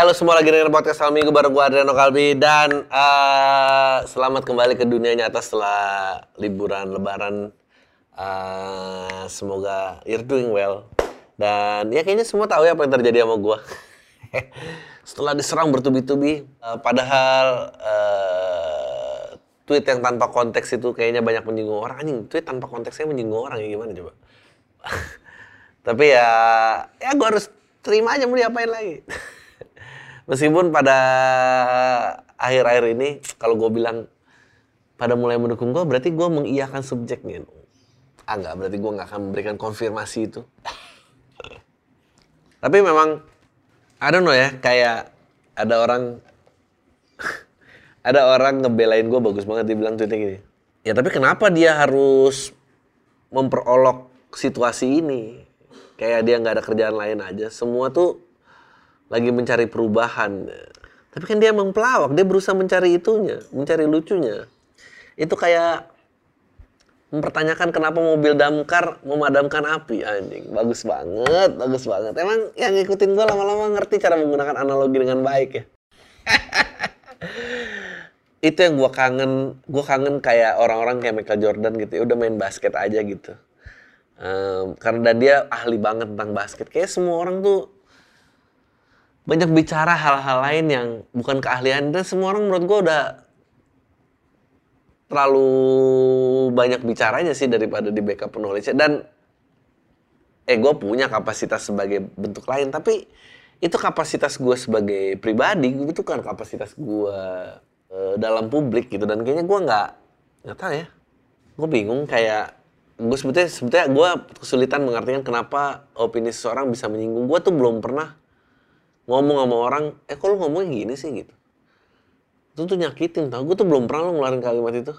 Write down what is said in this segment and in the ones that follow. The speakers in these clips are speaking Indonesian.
Halo semua lagi dengerin podcast Malam Minggu bareng gue Adriano Kalbi dan eh, selamat kembali ke dunia nyata setelah liburan lebaran. Eh, semoga you're doing well. Dan ya kayaknya semua tahu ya apa yang terjadi sama gue. setelah diserang bertubi-tubi, eh, padahal eh, tweet yang tanpa konteks itu kayaknya banyak menyinggung orang. Anjing, tweet tanpa konteksnya menyinggung orang ya gimana coba? Tapi ya, ya gue harus terima aja mau diapain lagi. Meskipun pada akhir-akhir ini, kalau gue bilang pada mulai mendukung gue, berarti gue mengiyakan subjeknya. Ah enggak, berarti gue nggak akan memberikan konfirmasi itu. Tapi memang, I don't know ya, kayak ada orang ada orang ngebelain gue bagus banget dia bilang tweetnya gini. Ya tapi kenapa dia harus memperolok situasi ini? Kayak dia nggak ada kerjaan lain aja. Semua tuh lagi mencari perubahan. Tapi kan dia emang pelawak, dia berusaha mencari itunya, mencari lucunya. Itu kayak mempertanyakan kenapa mobil damkar memadamkan api anjing. Bagus banget, bagus banget. Emang yang ngikutin gue lama-lama ngerti cara menggunakan analogi dengan baik ya. itu yang gue kangen, gue kangen kayak orang-orang kayak Michael Jordan gitu ya udah main basket aja gitu. Um, karena dia ahli banget tentang basket. Kayak semua orang tuh banyak bicara hal-hal lain yang bukan keahlian. Dan semua orang menurut gue udah terlalu banyak bicaranya sih daripada di backup penulisnya. Dan eh gue punya kapasitas sebagai bentuk lain. Tapi itu kapasitas gue sebagai pribadi itu kan kapasitas gue uh, dalam publik gitu. Dan kayaknya gue nggak nggak tahu ya. Gue bingung kayak gue sebetulnya sebetulnya gue kesulitan mengartikan kenapa opini seseorang bisa menyinggung. Gue tuh belum pernah ngomong sama orang, eh kok lu ngomongnya gini sih gitu. Itu tuh nyakitin tau, gue tuh belum pernah lo ngeluarin kalimat itu.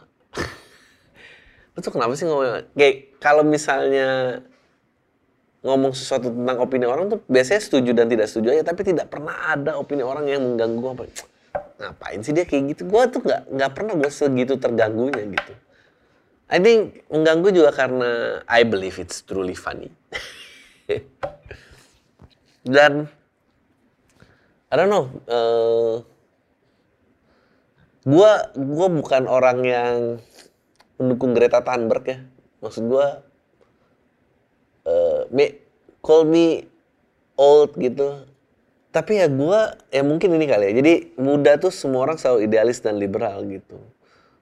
lu tuh kenapa sih ngomong, kayak kalau misalnya ngomong sesuatu tentang opini orang tuh biasanya setuju dan tidak setuju aja, tapi tidak pernah ada opini orang yang mengganggu apa. Ngapain sih dia kayak gitu? Gue tuh nggak nggak pernah gue segitu terganggunya gitu. I think mengganggu juga karena I believe it's truly funny. dan I don't know. Uh, gua gua bukan orang yang mendukung Greta Thunberg ya. Maksud gua uh, call me old gitu. Tapi ya gua ya mungkin ini kali ya. Jadi muda tuh semua orang selalu idealis dan liberal gitu.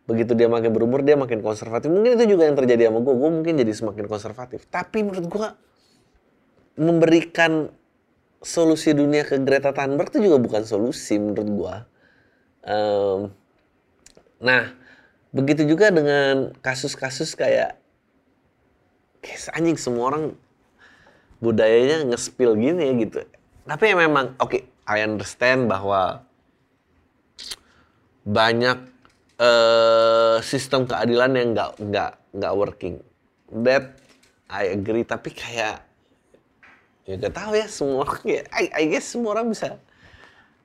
Begitu dia makin berumur dia makin konservatif. Mungkin itu juga yang terjadi sama gua. Gua mungkin jadi semakin konservatif. Tapi menurut gua memberikan solusi dunia ke Greta Thunberg itu juga bukan solusi menurut gua. Um, nah, begitu juga dengan kasus-kasus kayak kayak anjing semua orang budayanya nge-spill gini ya gitu. Tapi ya memang oke, okay, I understand bahwa banyak uh, sistem keadilan yang nggak nggak nggak working. That I agree, tapi kayak ya gak tahu ya semua ya I, I guess semua orang bisa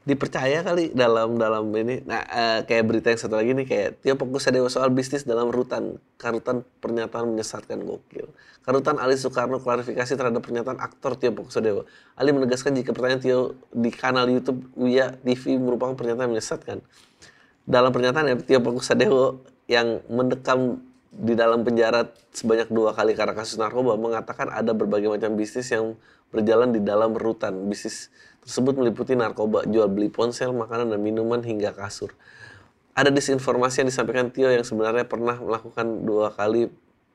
dipercaya kali dalam dalam ini. Nah uh, kayak berita yang satu lagi nih kayak Tio fokus dewa soal bisnis dalam rutan. Karutan pernyataan menyesatkan gokil. Karutan Ali Soekarno klarifikasi terhadap pernyataan aktor Tio fokus dewa Ali menegaskan jika pertanyaan Tio di kanal YouTube Uya TV merupakan pernyataan menyesatkan. Dalam pernyataan Tio fokus dewa yang mendekam di dalam penjara sebanyak dua kali karena kasus narkoba mengatakan ada berbagai macam bisnis yang berjalan di dalam rutan. Bisnis tersebut meliputi narkoba, jual beli ponsel, makanan, dan minuman hingga kasur. Ada disinformasi yang disampaikan Tio yang sebenarnya pernah melakukan dua kali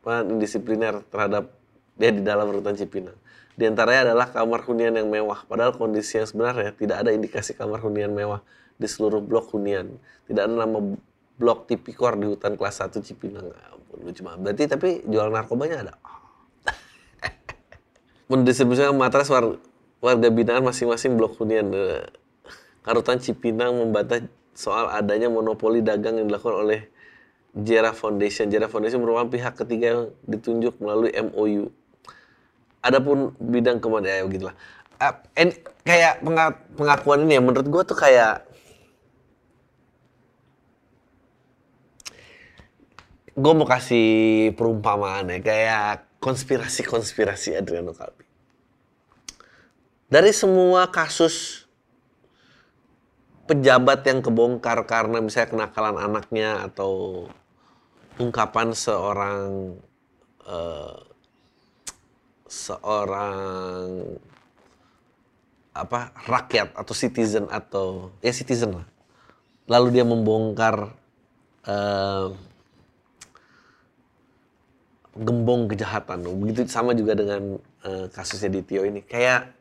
indisipliner terhadap dia di dalam rutan Cipinang. Di antaranya adalah kamar hunian yang mewah, padahal kondisi yang sebenarnya tidak ada indikasi kamar hunian mewah di seluruh blok hunian. Tidak ada nama blok tipikor di hutan kelas 1 Cipinang. Ampun, lucu banget. Berarti tapi jual narkobanya ada mendistribusikan matras war warga binaan masing-masing blok hunian. Karutan Cipinang membantah soal adanya monopoli dagang yang dilakukan oleh Jera Foundation. Jera Foundation merupakan pihak ketiga yang ditunjuk melalui MOU. Adapun bidang ke mana ya begitulah. Uh, kayak pengakuan ini ya menurut gue tuh kayak gue mau kasih perumpamaan ya kayak konspirasi-konspirasi Adriano Kalbi. Dari semua kasus pejabat yang kebongkar karena misalnya kenakalan anaknya atau ungkapan seorang uh, seorang apa rakyat atau citizen atau ya citizen lah lalu dia membongkar uh, gembong kejahatan begitu sama juga dengan uh, kasusnya di Tio ini. Kayak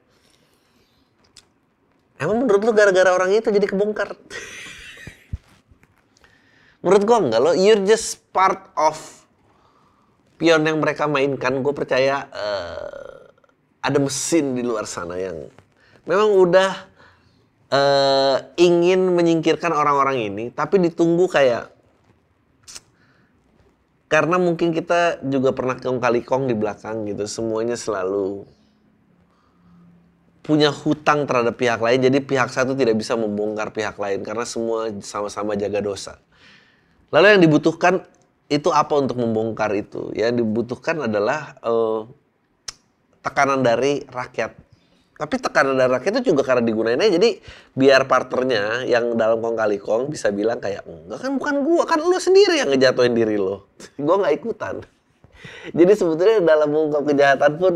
emang menurut lu gara-gara orang itu jadi kebongkar? Menurut gua enggak lo you're just part of pion yang mereka mainkan. Gue percaya uh, ada mesin di luar sana yang memang udah uh, ingin menyingkirkan orang-orang ini, tapi ditunggu kayak karena mungkin kita juga pernah kong kali kong di belakang gitu, semuanya selalu punya hutang terhadap pihak lain, jadi pihak satu tidak bisa membongkar pihak lain karena semua sama-sama jaga dosa. Lalu yang dibutuhkan itu apa untuk membongkar itu? Yang dibutuhkan adalah uh, tekanan dari rakyat tapi tekanan rakyat itu juga karena digunain aja. Jadi biar partnernya yang dalam kong kali kong bisa bilang kayak enggak kan bukan gua, kan lu sendiri yang ngejatuhin diri lo. gua nggak ikutan. Jadi sebetulnya dalam mengungkap kejahatan pun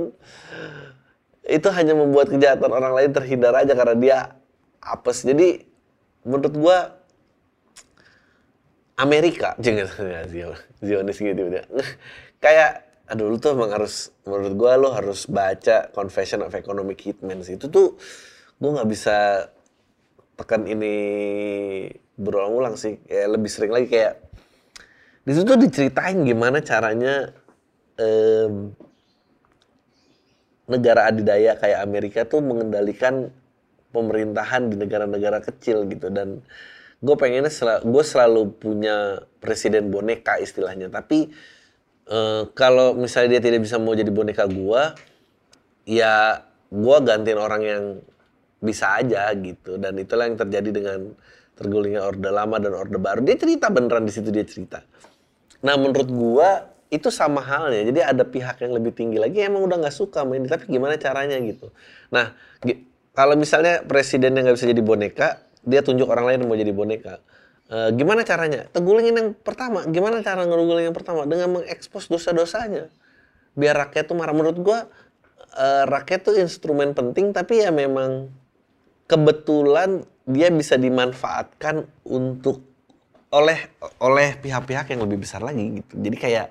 itu hanya membuat kejahatan orang lain terhindar aja karena dia apes. Jadi menurut gua Amerika, jangan Zionis gitu dia. Kayak aduh lu tuh emang harus menurut gue lo harus baca Confession of Economic Hitman sih. Itu tuh gue nggak bisa tekan ini berulang-ulang sih. Kayak lebih sering lagi kayak di situ diceritain gimana caranya um, negara adidaya kayak Amerika tuh mengendalikan pemerintahan di negara-negara kecil gitu. Dan gue pengennya sel gue selalu punya presiden boneka istilahnya. Tapi uh, kalau misalnya dia tidak bisa mau jadi boneka gua, ya gua gantiin orang yang bisa aja gitu. Dan itulah yang terjadi dengan tergulingnya orde lama dan orde baru. Dia cerita beneran di situ dia cerita. Nah menurut gua itu sama halnya. Jadi ada pihak yang lebih tinggi lagi emang udah nggak suka main tapi gimana caranya gitu. Nah kalau misalnya presiden yang nggak bisa jadi boneka, dia tunjuk orang lain yang mau jadi boneka Uh, gimana caranya? Tegulingin yang pertama. Gimana cara ngegulingin yang pertama? Dengan mengekspos dosa-dosanya. Biar rakyat tuh marah. Menurut gua uh, rakyat tuh instrumen penting tapi ya memang kebetulan dia bisa dimanfaatkan untuk oleh oleh pihak-pihak yang lebih besar lagi gitu. Jadi kayak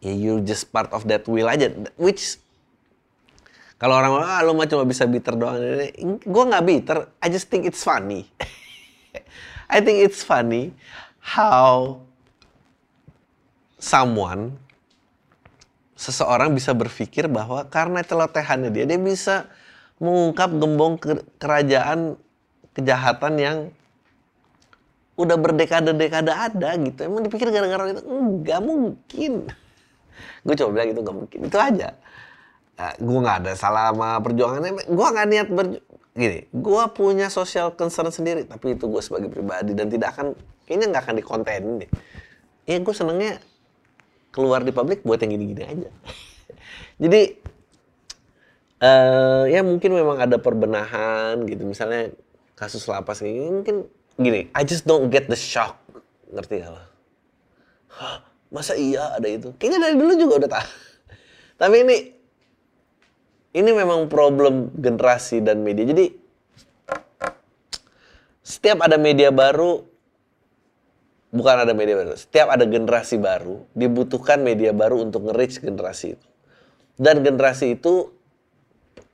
ya you just part of that wheel aja which kalau orang ah lu mah cuma bisa bitter doang gue nggak bitter I just think it's funny I think it's funny how someone seseorang bisa berpikir bahwa karena celotehannya dia dia bisa mengungkap gembong kerajaan kejahatan yang udah berdekade-dekade ada gitu. Emang dipikir gara-gara itu enggak mungkin. gue coba bilang itu enggak mungkin. Itu aja. Nah, gue nggak ada salah sama perjuangannya. Gue nggak niat berju gini, gue punya social concern sendiri, tapi itu gue sebagai pribadi dan tidak akan, kayaknya nggak akan dikontenin deh. Ya gue senengnya keluar di publik buat yang gini-gini aja. Jadi uh, ya mungkin memang ada perbenahan gitu, misalnya kasus lapas ini mungkin gini, I just don't get the shock, ngerti gak lo? Masa iya ada itu? Kayaknya dari dulu juga udah tahu. Tapi ini ini memang problem generasi dan media. Jadi setiap ada media baru, bukan ada media baru, setiap ada generasi baru, dibutuhkan media baru untuk nge-reach generasi itu. Dan generasi itu,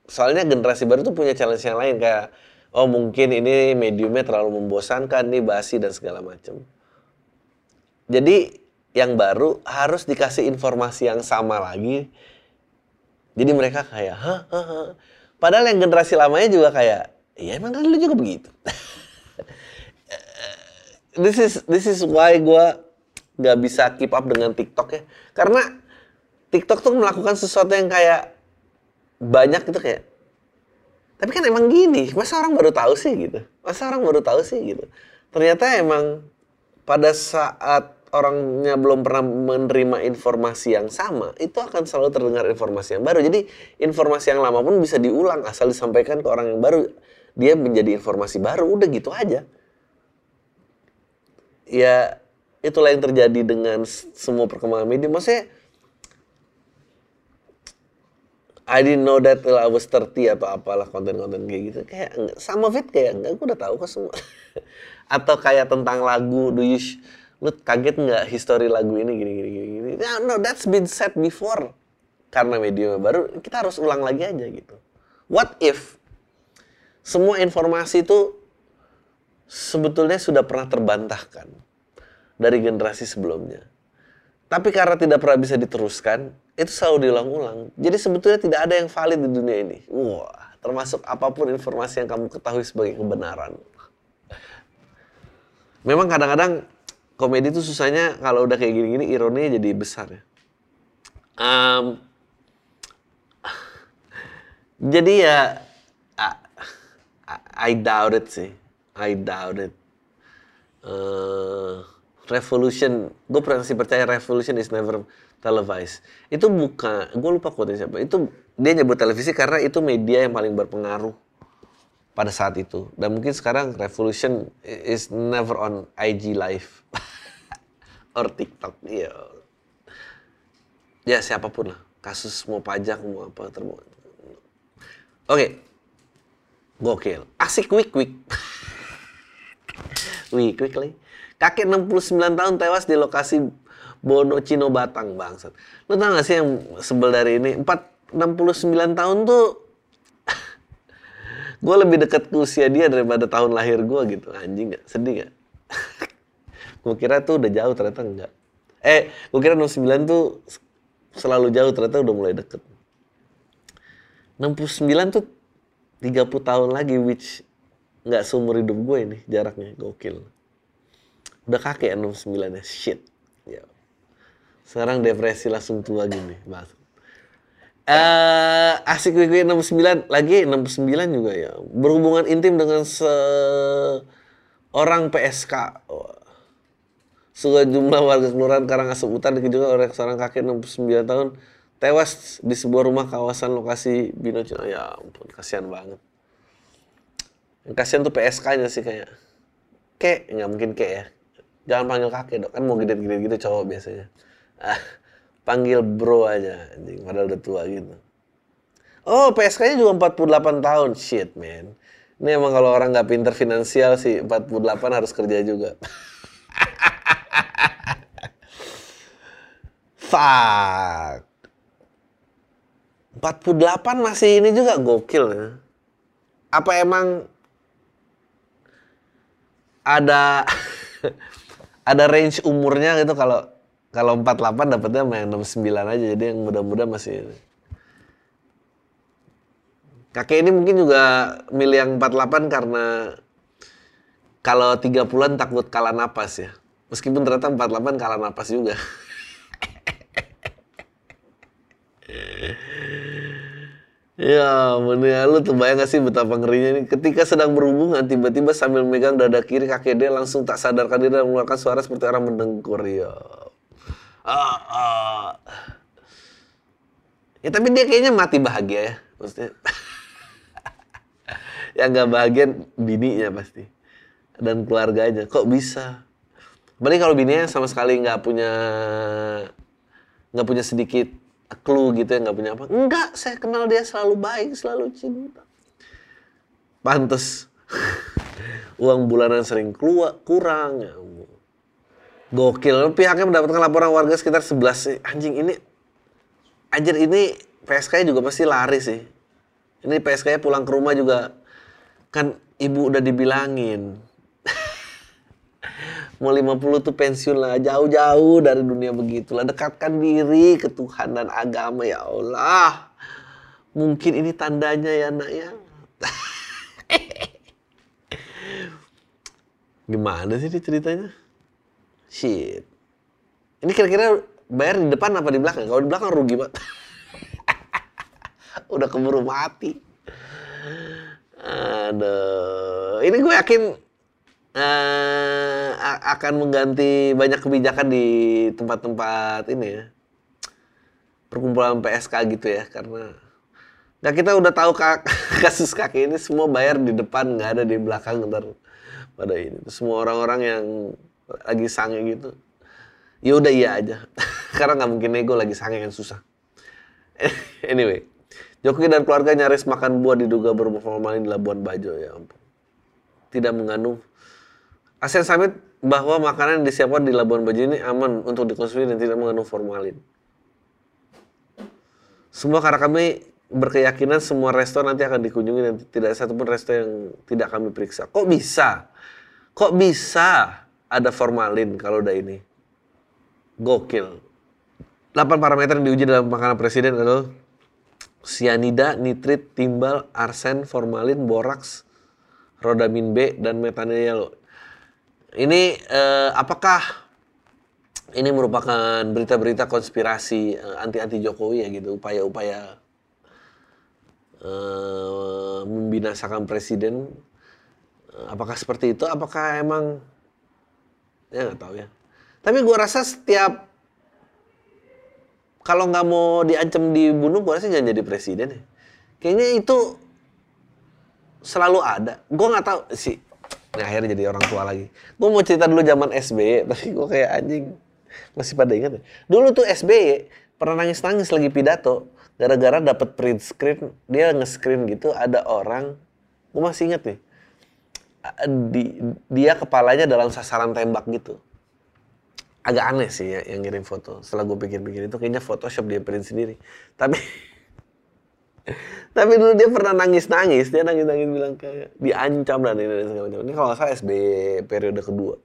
soalnya generasi baru itu punya challenge yang lain kayak, oh mungkin ini mediumnya terlalu membosankan, nih basi dan segala macam. Jadi yang baru harus dikasih informasi yang sama lagi jadi mereka kayak, hah, hah, hah. Padahal yang generasi lamanya juga kayak, iya emang kan lu juga begitu. this is this is why gue nggak bisa keep up dengan TikTok ya. Karena TikTok tuh melakukan sesuatu yang kayak banyak gitu kayak, tapi kan emang gini, masa orang baru tahu sih gitu? Masa orang baru tahu sih gitu? Ternyata emang pada saat orangnya belum pernah menerima informasi yang sama, itu akan selalu terdengar informasi yang baru. Jadi informasi yang lama pun bisa diulang asal disampaikan ke orang yang baru. dia menjadi informasi baru udah gitu aja ya itulah yang terjadi dengan semua perkembangan media maksudnya I didn't know that till I was 30 atau apalah konten-konten kayak gitu kayak sama fit kayak enggak gue udah tahu kok semua atau kayak tentang lagu do you lu kaget nggak history lagu ini gini gini gini gini no, no that's been said before karena media baru kita harus ulang lagi aja gitu what if semua informasi itu sebetulnya sudah pernah terbantahkan dari generasi sebelumnya tapi karena tidak pernah bisa diteruskan itu selalu diulang-ulang. Jadi sebetulnya tidak ada yang valid di dunia ini. Wah, termasuk apa pun informasi yang kamu ketahui sebagai kebenaran. Memang kadang-kadang komedi itu susahnya kalau udah kayak gini-gini ironinya jadi besar ya. Um, jadi ya I, I doubt it sih. I doubt it. Uh, revolution, gue sih percaya revolution is never televised. Itu bukan, gue lupa quote siapa. Itu dia nyebut televisi karena itu media yang paling berpengaruh pada saat itu. Dan mungkin sekarang revolution is never on IG live or TikTok. Iya. Ya siapa pun lah. Kasus mau pajak mau apa termu. Oke. Okay. Gokil. Asik quick quick. Wih, quickly. Kakek 69 tahun tewas di lokasi Bono Cino Batang bangsat. Lu tau gak sih yang sebel dari ini? 4, 69 tahun tuh gue lebih dekat ke usia dia daripada tahun lahir gue gitu. Anjing gak? Sedih gak? gue kira tuh udah jauh ternyata enggak. Eh, gue kira 69 tuh selalu jauh ternyata udah mulai deket. 69 tuh 30 tahun lagi which nggak seumur hidup gue ini jaraknya gokil. Udah kakek 69 ya shit. Ya. Sekarang depresi langsung tua gini, Mas. Uh, asik Wiki 69 lagi 69 juga ya. Berhubungan intim dengan seorang PSK. Oh. jumlah warga kelurahan Karangasem Utara juga oleh seorang kakek 69 tahun tewas di sebuah rumah kawasan lokasi Bino Cina. Ya ampun, kasihan banget. Yang kasihan tuh PSK-nya sih kayak. Kek, nggak mungkin kek ya. Jangan panggil kakek dok, kan mau gede-gede gitu cowok biasanya ah, panggil bro aja anjing padahal udah tua gitu. Oh PSK-nya juga 48 tahun. Shit man. Ini emang kalau orang nggak pinter finansial sih 48 harus kerja juga. Fuck. 48 masih ini juga gokil ya. Apa emang ada ada range umurnya gitu kalau kalau 48 dapetnya sama yang 69 aja, jadi yang muda-muda masih Kakek ini mungkin juga milih yang 48 karena kalau 30-an takut kalah napas ya. Meskipun ternyata 48 kalah napas juga. Ya, bener ya. Lu tuh bayang gak sih betapa ngerinya ini. Ketika sedang berhubungan, tiba-tiba sambil megang dada kiri kakek dia langsung tak sadarkan diri dan mengeluarkan suara seperti orang mendengkur. Ya, uh, uh. ya tapi dia kayaknya mati bahagia ya maksudnya. Yang nggak bahagia bininya pasti dan keluarganya. Kok bisa? Berarti kalau bininya sama sekali nggak punya nggak punya sedikit clue gitu ya nggak punya apa. Enggak saya kenal dia selalu baik selalu cinta. Pantes. Uang bulanan sering keluar kurang ya Gokil. Pihaknya mendapatkan laporan warga sekitar 11 anjing ini anjir ini PSK juga pasti lari sih. Ini PSK pulang ke rumah juga kan ibu udah dibilangin. Mau 50 tuh pensiun lah, jauh-jauh dari dunia begitulah. Dekatkan diri ke Tuhan dan agama ya Allah. Mungkin ini tandanya ya nak ya. Gimana sih ceritanya? Shit. Ini kira-kira bayar di depan apa di belakang? Kalau di belakang rugi banget. Udah keburu mati. Aduh. Ini gue yakin uh, akan mengganti banyak kebijakan di tempat-tempat ini ya. Perkumpulan PSK gitu ya. Karena Nah kita udah tahu kasus kakek ini semua bayar di depan nggak ada di belakang ntar pada ini. Semua orang-orang yang lagi sange gitu, ya udah iya aja. Karena nggak mungkin nego lagi sange yang susah. anyway, Jokowi dan keluarga nyaris makan buah diduga berformalin di Labuan Bajo ya ampun. Tidak mengandung ASEAN Summit bahwa makanan yang disiapkan di Labuan Bajo ini aman untuk dikonsumsi dan tidak mengandung formalin. Semua karena kami berkeyakinan semua restoran nanti akan dikunjungi dan tidak satupun resto yang tidak kami periksa. Kok bisa? Kok bisa ada formalin kalau udah ini? Gokil. 8 parameter yang diuji dalam makanan presiden adalah sianida, nitrit, timbal, arsen, formalin, boraks, rodamin B, dan metanil. Ini eh, apakah ini merupakan berita-berita konspirasi uh, anti-anti Jokowi ya gitu, upaya-upaya uh, membinasakan presiden. Uh, apakah seperti itu? Apakah emang ya nggak tahu ya. Tapi gua rasa setiap kalau nggak mau diancam dibunuh, gua rasa jangan jadi presiden ya. Kayaknya itu selalu ada. Gua nggak tahu sih. Nah, akhirnya jadi orang tua lagi. Gue mau cerita dulu zaman SBY, tapi gue kayak anjing masih pada ingat ya? Dulu tuh SBY pernah nangis-nangis lagi pidato gara-gara dapat print screen, dia nge-screen gitu ada orang, gue masih ingat nih, di, dia kepalanya dalam sasaran tembak gitu. Agak aneh sih ya yang ngirim foto. Setelah gue pikir-pikir itu kayaknya Photoshop dia print sendiri. Tapi tapi dulu dia pernah nangis-nangis, dia nangis-nangis bilang kayak diancam dan ini dan segala macam. Ini kalau salah SBY periode kedua.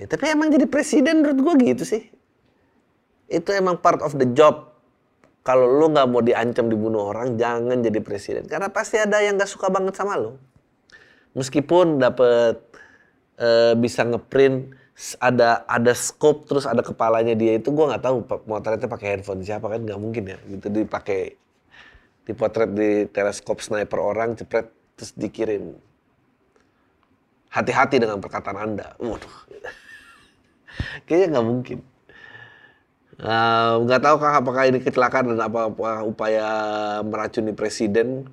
Ya, tapi emang jadi presiden menurut gue gitu sih. Itu emang part of the job. Kalau lu nggak mau diancam dibunuh orang, jangan jadi presiden. Karena pasti ada yang nggak suka banget sama lu. Meskipun dapet e, bisa ngeprint ada ada scope terus ada kepalanya dia itu gue nggak tahu motretnya pakai handphone siapa kan nggak mungkin ya gitu dipakai dipotret di teleskop sniper orang cepret terus dikirim hati-hati dengan perkataan anda waduh Kayaknya nggak mungkin. Nggak uh, tahu kah apakah ini kecelakaan dan apa, apa upaya meracuni presiden.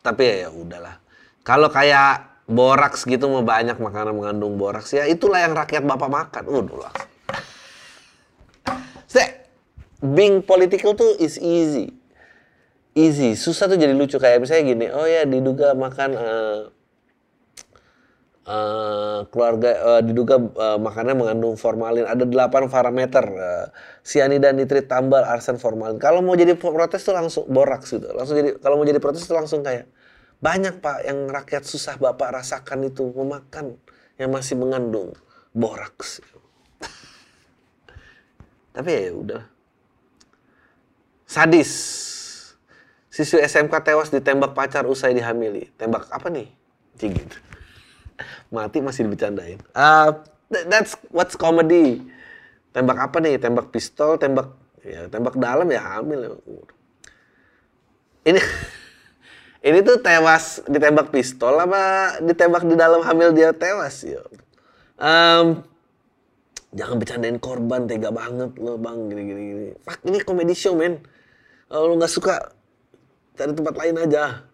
Tapi ya, ya udahlah. Kalau kayak boraks gitu mau banyak makanan mengandung boraks ya itulah yang rakyat bapak makan. Udah lah. being political tuh is easy. Easy, susah tuh jadi lucu kayak misalnya gini, oh ya diduga makan uh, Uh, keluarga uh, diduga uh, makanan mengandung formalin. Ada delapan parameter uh, nitrit, tambal, arsen, formalin. Kalau mau jadi protes tuh langsung boraks gitu. Langsung jadi kalau mau jadi protes tuh langsung kayak banyak Pak yang rakyat susah Bapak rasakan itu memakan yang masih mengandung boraks. Tapi ya udah. Sadis. Siswi SMK tewas ditembak pacar usai dihamili. Tembak apa nih? Gitu mati masih dibicarain. Uh, that's what's comedy. Tembak apa nih? Tembak pistol, tembak ya tembak dalam ya hamil. Ini ini tuh tewas ditembak pistol apa ditembak di dalam hamil dia tewas ya. Um, jangan bercandain korban tega banget lo bang gini gini gini. Pak ini komedi show men. Kalau lo nggak suka cari tempat lain aja.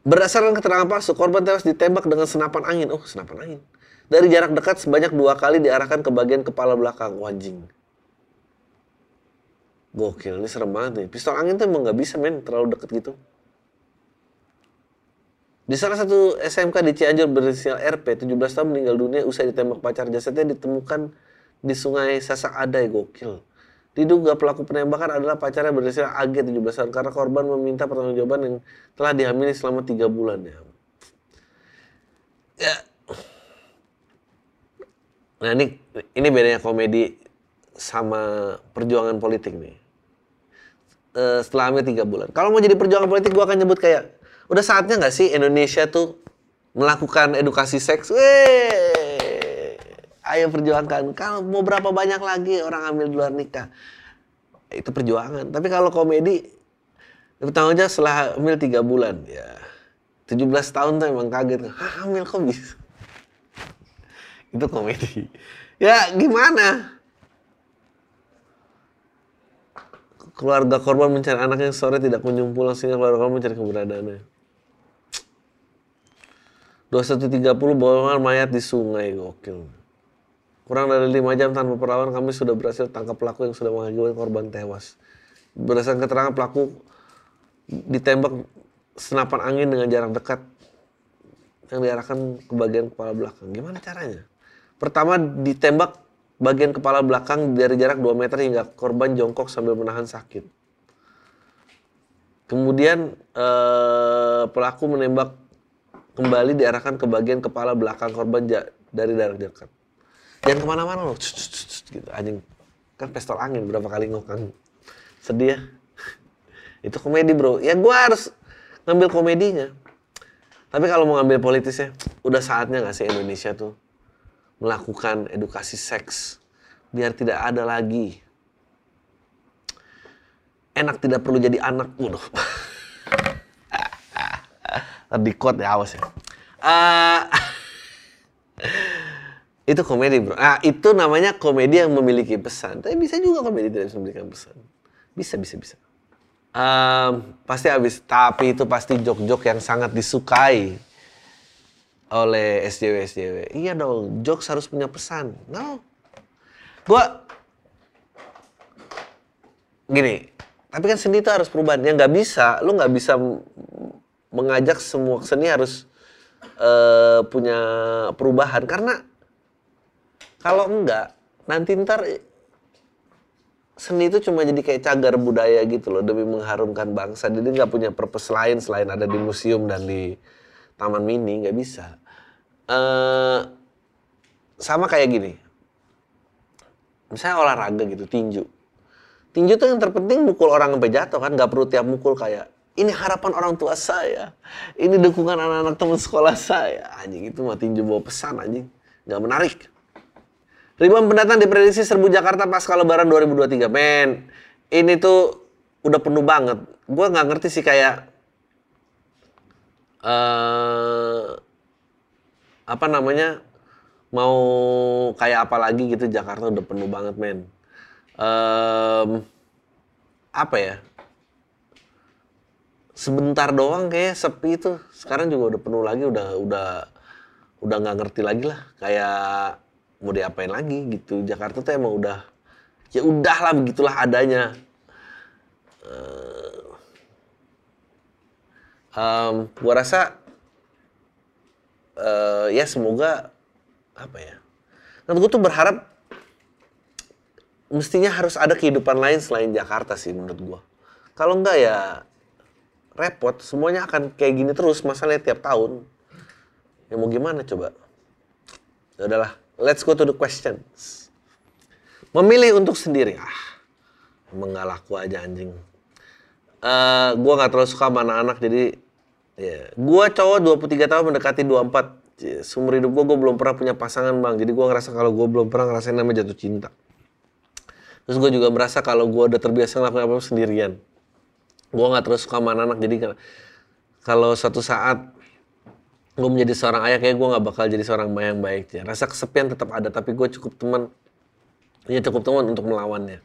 Berdasarkan keterangan palsu, korban tewas ditembak dengan senapan angin. Oh, senapan angin. Dari jarak dekat sebanyak dua kali diarahkan ke bagian kepala belakang. Wajing. Gokil, ini serem banget nih. Pistol angin tuh emang gak bisa men, terlalu deket gitu. Di salah satu SMK di Cianjur berinisial RP, 17 tahun meninggal dunia usai ditembak pacar jasadnya ditemukan di sungai Sasak Adai. Gokil. Diduga pelaku penembakan adalah pacarnya berinisial AG 17 tahun karena korban meminta pertanggungjawaban yang telah dihamili selama tiga bulan ya. ya. Nah ini ini bedanya komedi sama perjuangan politik nih. Uh, tiga bulan. Kalau mau jadi perjuangan politik, gue akan nyebut kayak udah saatnya nggak sih Indonesia tuh melakukan edukasi seks? Weh, ayo perjuangkan. Kalau mau berapa banyak lagi orang hamil di luar nikah, itu perjuangan. Tapi kalau komedi, pertama aja setelah hamil tiga bulan, ya 17 tahun tuh emang kaget. Hah, hamil kok bisa? itu komedi. Ya gimana? Keluarga korban mencari anak yang sore tidak kunjung pulang sehingga keluarga korban mencari keberadaannya. 21.30 bawa mayat di sungai, gokil. Kurang dari lima jam tanpa perlawanan kami sudah berhasil tangkap pelaku yang sudah mengakibatkan korban tewas. Berdasarkan keterangan pelaku ditembak senapan angin dengan jarak dekat yang diarahkan ke bagian kepala belakang. Gimana caranya? Pertama ditembak bagian kepala belakang dari jarak 2 meter hingga korban jongkok sambil menahan sakit. Kemudian eh, pelaku menembak kembali diarahkan ke bagian kepala belakang korban dari jarak dekat. Jangan ke mana-mana loh, gitu. Anjing kan pistol angin berapa kali ngokang sedih ya. Itu komedi bro. Ya gue harus ngambil komedinya. Tapi kalau mau ngambil politisnya udah saatnya gak sih Indonesia tuh melakukan edukasi seks biar tidak ada lagi enak tidak perlu jadi anak waduh di quote ya awas ya uh, itu komedi bro. Ah itu namanya komedi yang memiliki pesan. Tapi bisa juga komedi tidak bisa memberikan pesan. Bisa bisa bisa. Um, pasti habis. Tapi itu pasti jok-jok yang sangat disukai oleh SJW SJW. Iya dong, jokes harus punya pesan. No, gua gini. Tapi kan seni itu harus perubahan. Yang nggak bisa, lu nggak bisa mengajak semua seni harus uh, punya perubahan karena kalau enggak, nanti ntar seni itu cuma jadi kayak cagar budaya gitu loh demi mengharumkan bangsa. Jadi nggak punya purpose lain selain ada di museum dan di taman mini nggak bisa. Uh, sama kayak gini. Misalnya olahraga gitu, tinju. Tinju tuh yang terpenting mukul orang sampai jatuh kan, nggak perlu tiap mukul kayak ini harapan orang tua saya, ini dukungan anak-anak teman sekolah saya. Anjing itu mah tinju bawa pesan anjing, nggak menarik. Ribuan pendatang diprediksi serbu Jakarta pasca lebaran 2023. Men, ini tuh udah penuh banget. Gue nggak ngerti sih kayak uh, apa namanya mau kayak apa lagi gitu Jakarta udah penuh banget men. Um, apa ya? Sebentar doang kayak sepi itu. Sekarang juga udah penuh lagi, udah udah udah nggak ngerti lagi lah. Kayak mau diapain lagi gitu Jakarta tuh emang udah ya udahlah begitulah adanya um, gua rasa uh, ya semoga apa ya kan gue tuh berharap mestinya harus ada kehidupan lain selain Jakarta sih menurut gua kalau enggak ya repot semuanya akan kayak gini terus masalahnya tiap tahun ya mau gimana coba ya udahlah Let's go to the questions. Memilih untuk sendiri. Ah, laku aja anjing. Uh, eh, gue gak terlalu suka sama anak-anak, jadi... Yeah. Gue cowok 23 tahun mendekati 24. Sumber hidup gue, gue belum pernah punya pasangan bang. Jadi gue ngerasa kalau gue belum pernah ngerasain namanya jatuh cinta. Terus gue juga merasa kalau gue udah terbiasa ngelakuin apa-apa sendirian. Gue gak terus suka sama anak-anak, jadi kalau suatu saat gue menjadi seorang ayah kayak gue nggak bakal jadi seorang ayah yang baik ya rasa kesepian tetap ada tapi gue cukup teman ya cukup teman untuk melawannya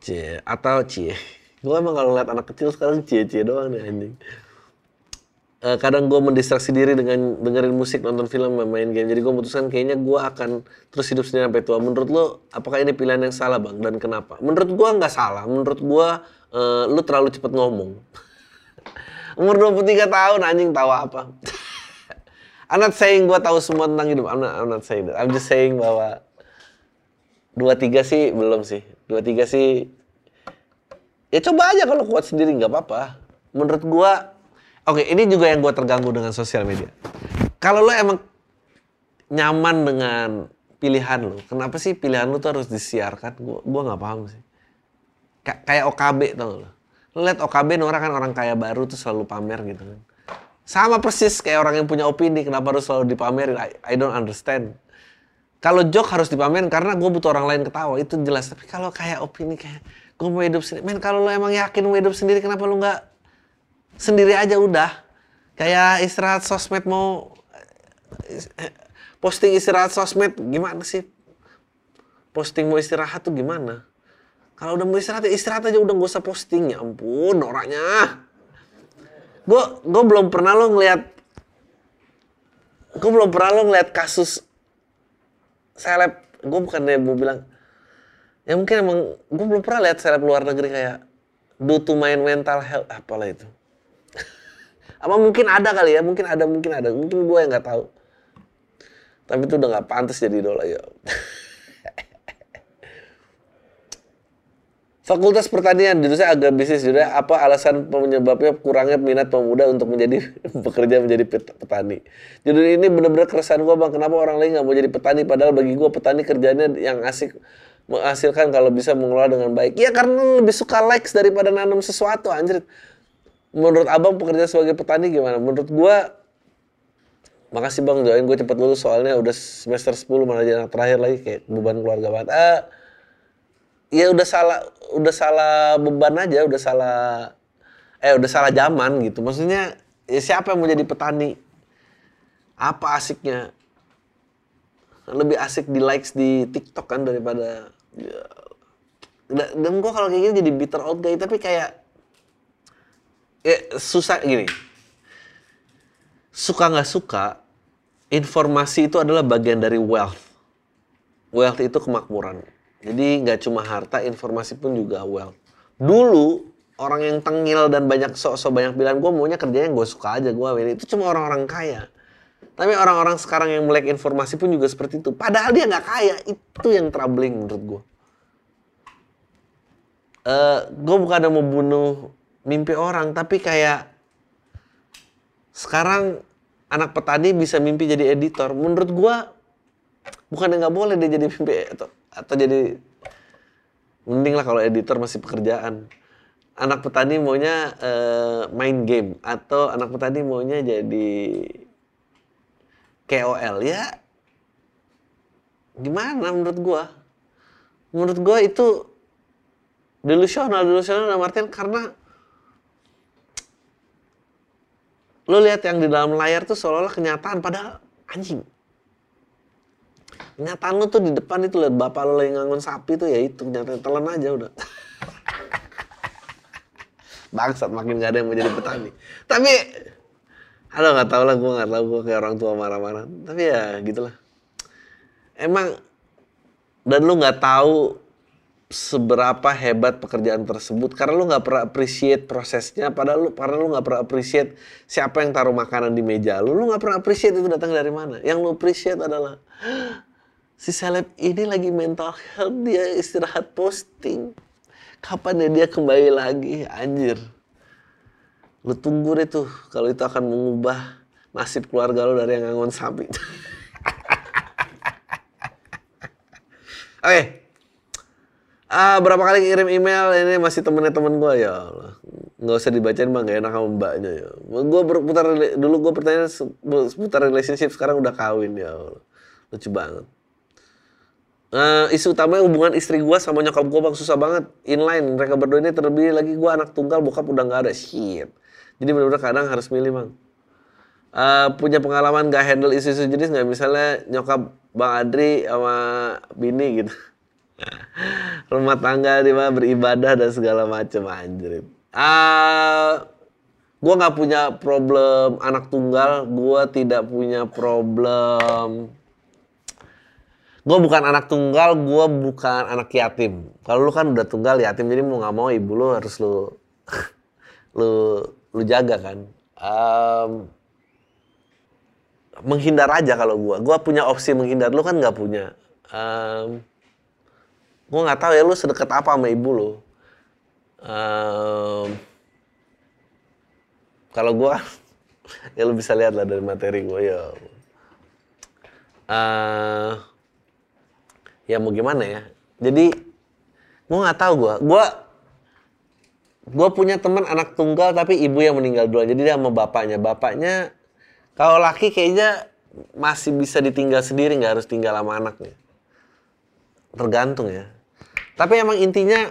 cie atau cie gue emang kalau lihat anak kecil sekarang cie cie doang nih anjing uh, kadang gue mendistraksi diri dengan dengerin musik nonton film main game jadi gue memutuskan kayaknya gue akan terus hidup sendiri sampai tua menurut lo apakah ini pilihan yang salah bang dan kenapa menurut gue nggak salah menurut gue uh, lu terlalu cepat ngomong umur 23 tahun anjing tahu apa I'm not saying gue tahu semua tentang hidup. I'm not, I'm not saying that. I'm just saying bahwa dua tiga sih belum sih. Dua tiga sih ya coba aja kalau kuat sendiri nggak apa-apa. Menurut gue, oke okay, ini juga yang gue terganggu dengan sosial media. Kalau lo emang nyaman dengan pilihan lo, kenapa sih pilihan lo tuh harus disiarkan? Gue gua nggak paham sih. kayak OKB tau lo. Lo liat OKB Nora kan orang kaya baru tuh selalu pamer gitu kan sama persis kayak orang yang punya opini, kenapa harus selalu dipamerin? I, I don't understand. Kalau joke harus dipamerin karena gue butuh orang lain ketawa, itu jelas. Tapi kalau kayak opini kayak gue mau hidup sendiri, men kalau lo emang yakin mau hidup sendiri, kenapa lo nggak sendiri aja udah? Kayak istirahat sosmed mau posting istirahat sosmed gimana sih? Posting mau istirahat tuh gimana? Kalau udah mau istirahat, ya istirahat aja udah gak usah posting. Ya ampun, noraknya. Gue gue belum pernah lo ngeliat gue belum pernah lo ngeliat kasus seleb gue bukannya mau bilang ya mungkin emang gue belum pernah lihat seleb luar negeri kayak do to main mental health apalah itu apa mungkin ada kali ya mungkin ada mungkin ada mungkin gue yang nggak tahu tapi itu udah nggak pantas jadi idola ya Fakultas Pertanian, jurusan agak bisnis juga. Apa alasan penyebabnya kurangnya minat pemuda untuk menjadi bekerja menjadi petani? Judul ini benar-benar keresahan gue bang. Kenapa orang lain nggak mau jadi petani? Padahal bagi gue petani kerjanya yang asik menghasilkan kalau bisa mengelola dengan baik. Ya karena lebih suka likes daripada nanam sesuatu anjir. Menurut abang pekerja sebagai petani gimana? Menurut gue Makasih bang, doain gue cepet lulus soalnya udah semester 10 mana jadi anak terakhir lagi kayak beban keluarga banget. Ah, ya udah salah udah salah beban aja udah salah eh udah salah zaman gitu maksudnya ya siapa yang mau jadi petani apa asiknya lebih asik di likes di TikTok kan daripada ya, dan gue kalau kayak gini jadi bitter old guy tapi kayak ya susah gini suka nggak suka informasi itu adalah bagian dari wealth wealth itu kemakmuran jadi nggak cuma harta, informasi pun juga wealth. Dulu orang yang tengil dan banyak sok-sok banyak bilang gue maunya kerjanya gue suka aja gue itu cuma orang-orang kaya. Tapi orang-orang sekarang yang melek informasi pun juga seperti itu. Padahal dia nggak kaya, itu yang troubling menurut gue. Uh, gue bukan ada mau bunuh mimpi orang, tapi kayak sekarang anak petani bisa mimpi jadi editor. Menurut gue bukan nggak boleh dia jadi mimpi atau atau jadi mending lah kalau editor masih pekerjaan. Anak petani maunya uh, main game atau anak petani maunya jadi KOL ya gimana menurut gua? Menurut gua itu delusional delusional dalam artian karena lo lihat yang di dalam layar tuh seolah-olah kenyataan padahal anjing Kenyataan lu tuh di depan itu lihat bapak lu lagi ngangun sapi tuh ya itu kenyataan telan aja udah. Bangsat makin gak ada yang mau jadi petani. Tapi Halo nggak tahu lah gue nggak tahu gue kayak orang tua marah-marah. Tapi ya gitulah. Emang dan lu nggak tahu seberapa hebat pekerjaan tersebut karena lu nggak pernah appreciate prosesnya padahal lu karena lu nggak pernah appreciate siapa yang taruh makanan di meja lu. Lu nggak pernah appreciate itu datang dari mana. Yang lu appreciate adalah si seleb ini lagi mental health dia istirahat posting. Kapan ya dia kembali lagi? Anjir. Lu tunggu deh tuh kalau itu akan mengubah nasib keluarga lu dari yang ngangon sapi. Oke. okay. Ah, berapa kali kirim email ini masih temennya temen gue ya Allah. Nggak usah dibacain bang, gak enak sama mbaknya ya. Gue berputar dulu gue pertanyaan seputar relationship sekarang udah kawin ya Allah. Lucu banget. Uh, isu utamanya hubungan istri gue sama nyokap gue bang susah banget inline mereka berdua ini terlebih lagi gue anak tunggal bokap udah nggak ada shit jadi benar-benar kadang harus milih bang uh, punya pengalaman gak handle isu-isu jenis nggak misalnya nyokap bang Adri sama bini gitu rumah tangga di mana beribadah dan segala macam anjir uh, ah, gue nggak punya problem anak tunggal gue tidak punya problem gue bukan anak tunggal, gue bukan anak yatim. Kalau lu kan udah tunggal yatim, jadi mau nggak mau ibu lu harus lu lu lu jaga kan. Um, menghindar aja kalau gue. Gue punya opsi menghindar, lu kan nggak punya. Um, gue nggak tahu ya lu sedekat apa sama ibu lu. Um, kalau gue, ya lu bisa lihat lah dari materi gue ya. Uh, ya mau gimana ya? Jadi gue nggak tahu gue gue gue punya teman anak tunggal tapi ibu yang meninggal duluan. Jadi dia sama bapaknya. Bapaknya kalau laki kayaknya masih bisa ditinggal sendiri nggak harus tinggal sama anaknya tergantung ya. Tapi emang intinya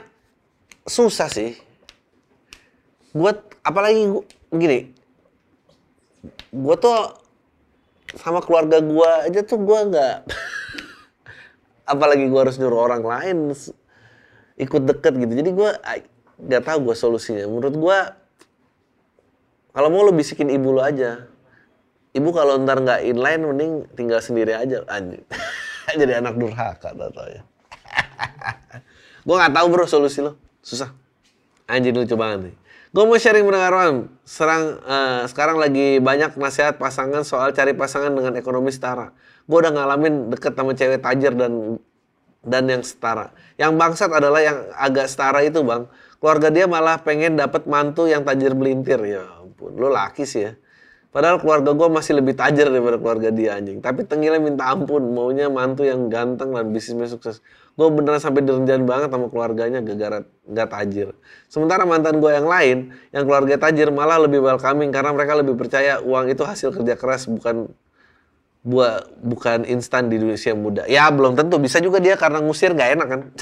susah sih. Buat apalagi gua, gini. Gue tuh sama keluarga gue aja tuh gue nggak apalagi gue harus nyuruh orang lain ikut deket gitu. Jadi gue nggak tahu gue solusinya. Menurut gue kalau mau lo bisikin ibu lo aja. Ibu kalau ntar nggak inline mending tinggal sendiri aja anjing jadi anak durhaka tau ya gue nggak tahu bro solusi lo susah. Anjing lucu banget nih. Gue mau sharing pengalaman serang uh, sekarang lagi banyak nasihat pasangan soal cari pasangan dengan ekonomi setara. Gue udah ngalamin deket sama cewek tajir dan dan yang setara. Yang bangsat adalah yang agak setara itu bang. Keluarga dia malah pengen dapat mantu yang tajir belintir ya ampun lo laki sih ya. Padahal keluarga gue masih lebih tajir daripada keluarga dia anjing. Tapi tengilnya minta ampun, maunya mantu yang ganteng dan bisnisnya sukses. Gue beneran sampai direnjahin banget sama keluarganya gara-gara gak tajir. Sementara mantan gue yang lain, yang keluarga tajir malah lebih welcoming karena mereka lebih percaya uang itu hasil kerja keras bukan buat bukan instan di Indonesia muda. Ya belum tentu, bisa juga dia karena ngusir gak enak kan.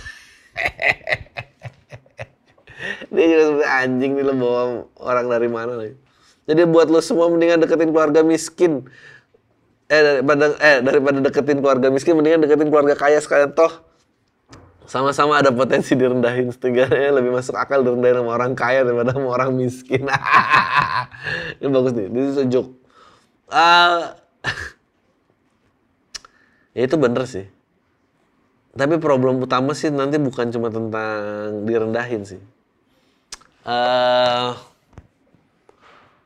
dia juga anjing nih lo bawa orang dari mana nih. Jadi buat lo semua mendingan deketin keluarga miskin. Eh daripada eh daripada deketin keluarga miskin mendingan deketin keluarga kaya sekalian toh sama-sama ada potensi direndahin setidaknya lebih masuk akal direndahin sama orang kaya daripada sama orang miskin. ini bagus nih, ini sejuk. Uh, ya itu bener sih. Tapi problem utama sih nanti bukan cuma tentang direndahin sih. Uh,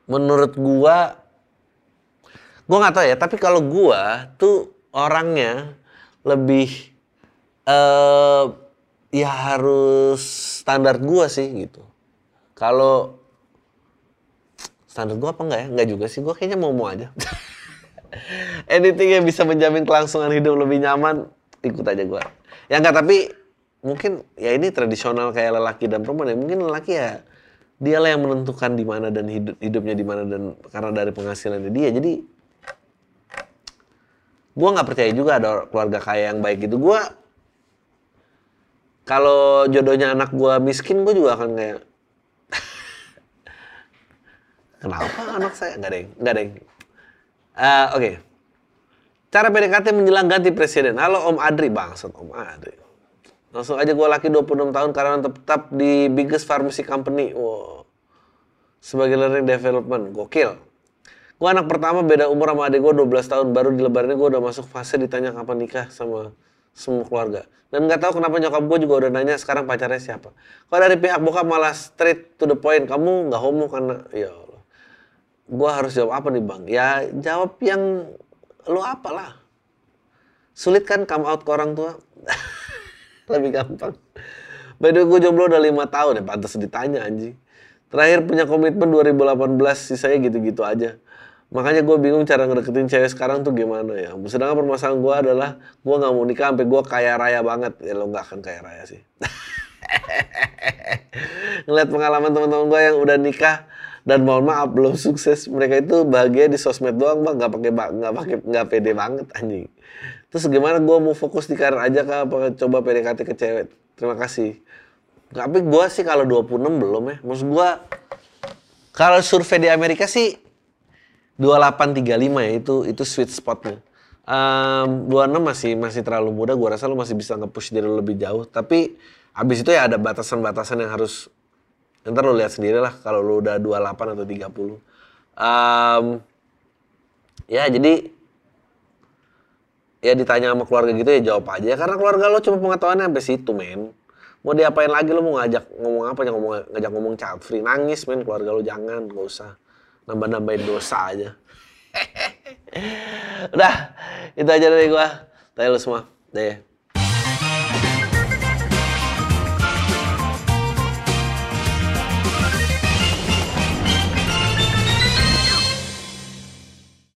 menurut gua gua nggak tahu ya tapi kalau gua tuh orangnya lebih uh, ya harus standar gua sih gitu. Kalau standar gua apa enggak ya? Enggak juga sih gua kayaknya mau mau aja. Anything yang bisa menjamin kelangsungan hidup lebih nyaman ikut aja gua. Ya enggak tapi mungkin ya ini tradisional kayak lelaki dan perempuan ya. Mungkin lelaki ya dialah yang menentukan di mana dan hidup hidupnya di mana dan karena dari penghasilannya dia. Jadi gue nggak percaya juga ada keluarga kaya yang baik gitu. Gue kalau jodohnya anak gue miskin gue juga akan kayak kenapa anak saya nggak deh nggak deh uh, oke okay. cara PDKT menjelang ganti presiden halo Om Adri bangsat Om Adri Langsung aja gue laki 26 tahun karena tetap di biggest pharmacy company. Wow. Sebagai learning development. Gokil. Gue anak pertama beda umur sama adik gue 12 tahun. Baru di lebaran gue udah masuk fase ditanya kapan nikah sama semua keluarga. Dan nggak tahu kenapa nyokap gue juga udah nanya sekarang pacarnya siapa. Kalau dari pihak bokap malah straight to the point. Kamu nggak homo karena... Ya Allah. Gue harus jawab apa nih bang? Ya jawab yang lo apalah. Sulit kan come out ke orang tua? lebih gampang. By the way, gue jomblo udah lima tahun ya, pantas ditanya anjing. Terakhir punya komitmen 2018, sisanya gitu-gitu aja. Makanya gue bingung cara ngedeketin cewek sekarang tuh gimana ya. Sedangkan permasalahan gue adalah gue nggak mau nikah sampai gue kaya raya banget. Ya lo nggak akan kaya raya sih. Ngeliat pengalaman teman-teman gue yang udah nikah dan mohon maaf belum sukses. Mereka itu bahagia di sosmed doang bang, nggak pakai nggak pakai nggak pede banget anjing. Terus gimana gue mau fokus di karir aja kah apa coba PDKT ke cewek? Terima kasih. Tapi gue sih kalau 26 belum ya. Maksud gue kalau survei di Amerika sih 2835 ya itu itu sweet spotnya. Um, 26 masih masih terlalu muda. Gue rasa lo masih bisa nge-push diri lo lebih jauh. Tapi abis itu ya ada batasan-batasan yang harus ntar lo lihat sendiri lah kalau lo udah 28 atau 30. Um, ya jadi ya ditanya sama keluarga gitu ya jawab aja karena keluarga lo cuma pengetahuannya sampai situ men mau diapain lagi lo mau ngajak ngomong apa ngomong ngajak ngomong child free nangis men keluarga lo jangan gak usah nambah nambahin dosa aja. Udah itu aja dari gua. Tanya lo semua. Deh